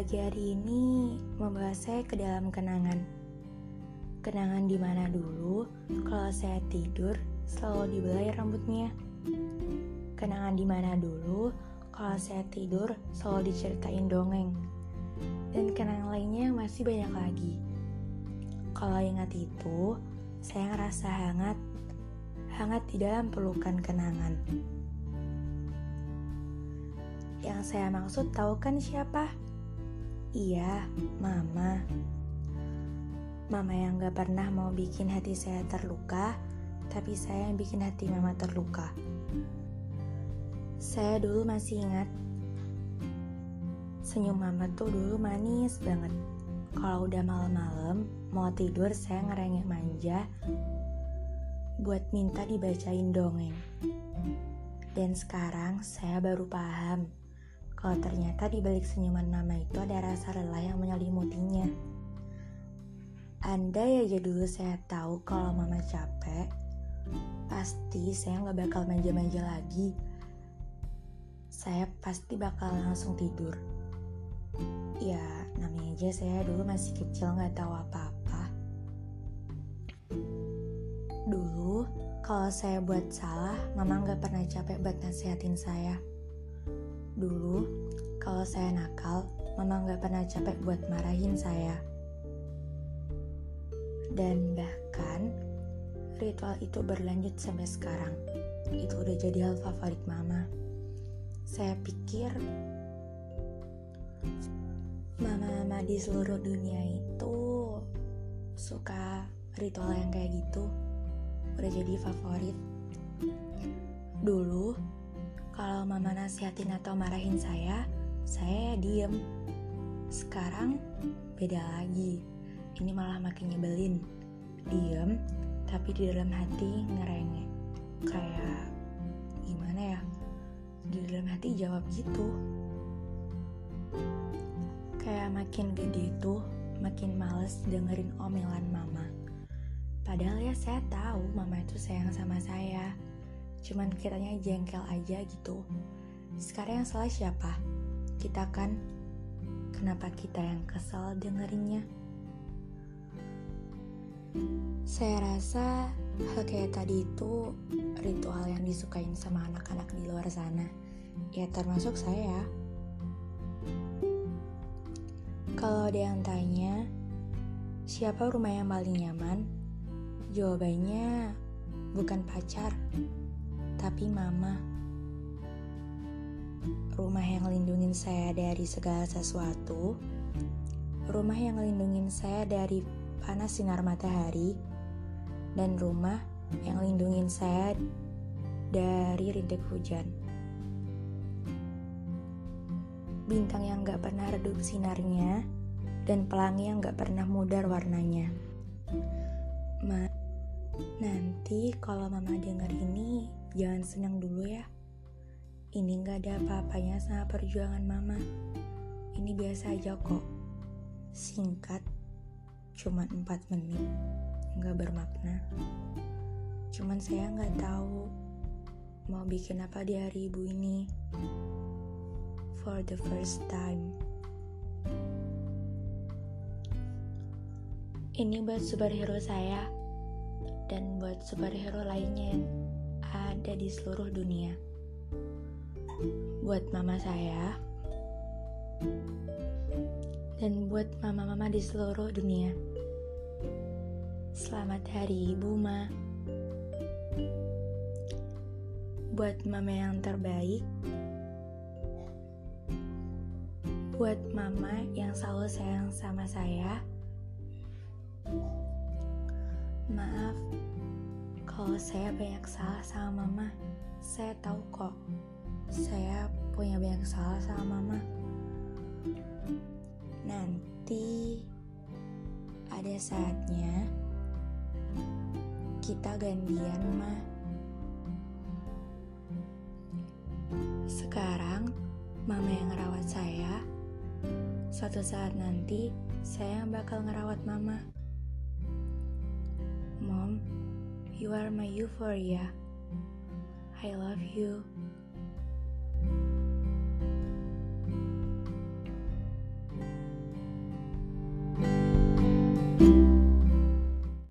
pagi hari ini membawa saya ke dalam kenangan. Kenangan di mana dulu kalau saya tidur selalu dibelai rambutnya. Kenangan di mana dulu kalau saya tidur selalu diceritain dongeng. Dan kenangan lainnya masih banyak lagi. Kalau ingat itu, saya ngerasa hangat, hangat di dalam pelukan kenangan. Yang saya maksud tahu kan siapa? Iya, mama. Mama yang gak pernah mau bikin hati saya terluka, tapi saya yang bikin hati mama terluka. Saya dulu masih ingat, senyum mama tuh dulu manis banget. Kalau udah malam-malam, mau tidur saya ngerengek manja buat minta dibacain dongeng. Dan sekarang saya baru paham kalau ternyata di balik senyuman mama itu ada rasa lelah yang menyelimutinya. Andai aja dulu saya tahu kalau mama capek, pasti saya nggak bakal manja-manja lagi. Saya pasti bakal langsung tidur. Ya, namanya aja saya dulu masih kecil nggak tahu apa-apa. Dulu, kalau saya buat salah, mama nggak pernah capek buat nasihatin saya. Dulu, kalau saya nakal, mama nggak pernah capek buat marahin saya. Dan bahkan, ritual itu berlanjut sampai sekarang. Itu udah jadi hal favorit mama. Saya pikir, mama-mama di seluruh dunia itu suka ritual yang kayak gitu. Udah jadi favorit. Dulu, kalau mama nasihatin atau marahin saya, saya diem. Sekarang beda lagi. Ini malah makin nyebelin. Diem, tapi di dalam hati ngerengek. Kayak gimana ya? Di dalam hati jawab gitu. Kayak makin gede tuh, makin males dengerin omelan mama. Padahal ya saya tahu mama itu sayang sama saya cuman kiranya jengkel aja gitu. Sekarang yang salah siapa? Kita kan kenapa kita yang kesal dengerinnya? Saya rasa hal kayak tadi itu ritual yang disukain sama anak-anak di luar sana. Ya termasuk saya. Kalau ada yang tanya siapa rumah yang paling nyaman? Jawabannya bukan pacar tapi mama. Rumah yang lindungin saya dari segala sesuatu, rumah yang lindungin saya dari panas sinar matahari, dan rumah yang lindungin saya dari rintik hujan. Bintang yang gak pernah redup sinarnya, dan pelangi yang gak pernah mudar warnanya. Ma, nanti kalau mama dengar ini, Jangan senang dulu ya. Ini gak ada apa-apanya sama perjuangan mama. Ini biasa aja kok. Singkat, cuma 4 menit. Gak bermakna. Cuman saya gak tahu mau bikin apa di hari ibu ini. For the first time. Ini buat superhero saya dan buat superhero lainnya yang ada di seluruh dunia. Buat mama saya dan buat mama-mama di seluruh dunia. Selamat Hari Ibu, Ma. Buat mama yang terbaik, buat mama yang selalu sayang sama saya. Maaf kalau saya banyak salah sama mama, saya tahu kok. Saya punya banyak salah sama mama. Nanti ada saatnya kita gantian, ma. Sekarang mama yang ngerawat saya. Suatu saat nanti saya yang bakal ngerawat mama. You are my euphoria. I love you.